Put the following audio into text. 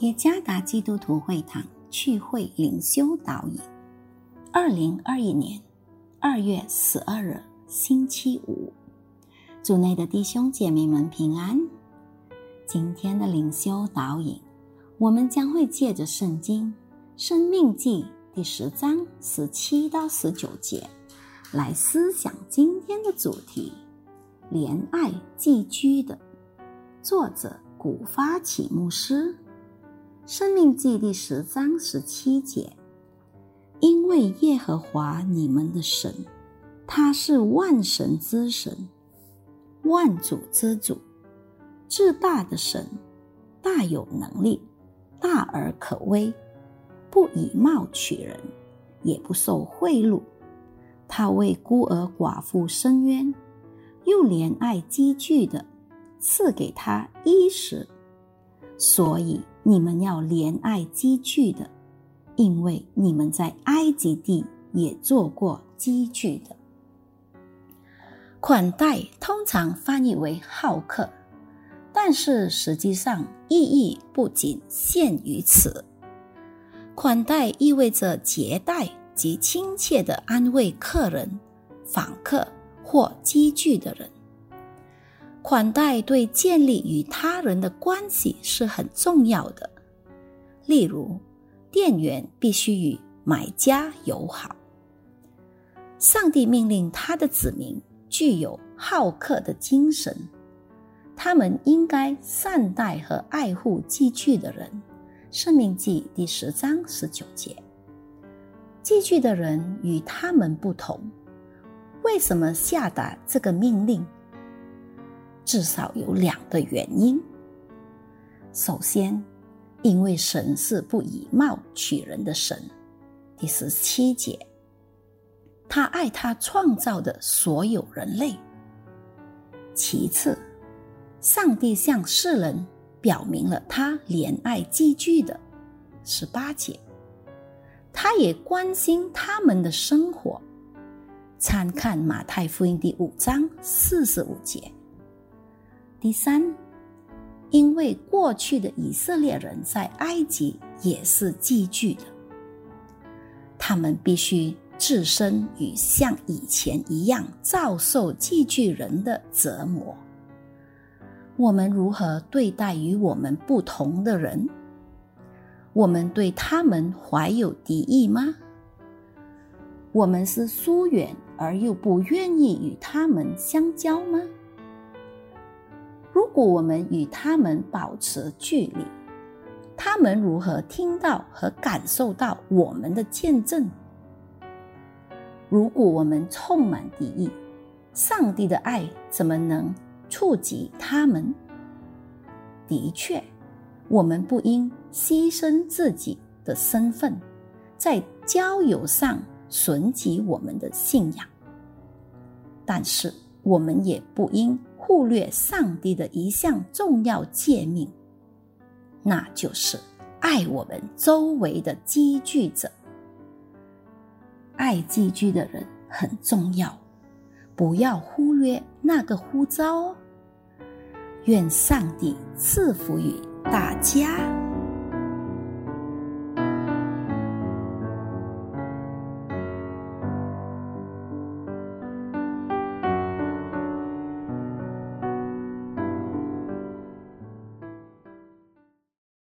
耶加达基督徒会堂聚会灵修导引，二零二一年二月十二日星期五，主内的弟兄姐妹们平安。今天的灵修导引，我们将会借着圣经《生命记》第十章十七到十九节来思想今天的主题：怜爱寄居的。作者古发起牧师。生命记第十章十七节，因为耶和华你们的神，他是万神之神，万主之主，至大的神，大有能力，大而可威，不以貌取人，也不受贿赂。他为孤儿寡妇伸冤，又怜爱积聚的，赐给他衣食。所以。你们要怜爱积聚的，因为你们在埃及地也做过积聚的。款待通常翻译为好客，但是实际上意义不仅限于此。款待意味着接待及亲切的安慰客人、访客或积聚的人。款待对建立与他人的关系是很重要的。例如，店员必须与买家友好。上帝命令他的子民具有好客的精神，他们应该善待和爱护寄居的人。生命记第十章十九节。寄居的人与他们不同，为什么下达这个命令？至少有两个原因。首先，因为神是不以貌取人的神，第十七节，他爱他创造的所有人类。其次，上帝向世人表明了他怜爱寄居的，十八节，他也关心他们的生活。参看马太福音第五章四十五节。第三，因为过去的以色列人在埃及也是寄居的，他们必须置身于像以前一样遭受寄居人的折磨。我们如何对待与我们不同的人？我们对他们怀有敌意吗？我们是疏远而又不愿意与他们相交吗？如果我们与他们保持距离，他们如何听到和感受到我们的见证？如果我们充满敌意，上帝的爱怎么能触及他们？的确，我们不应牺牲自己的身份，在交友上损及我们的信仰。但是，我们也不应。忽略上帝的一项重要诫命，那就是爱我们周围的积聚者。爱寄居的人很重要，不要忽略那个呼召哦。愿上帝赐福于大家。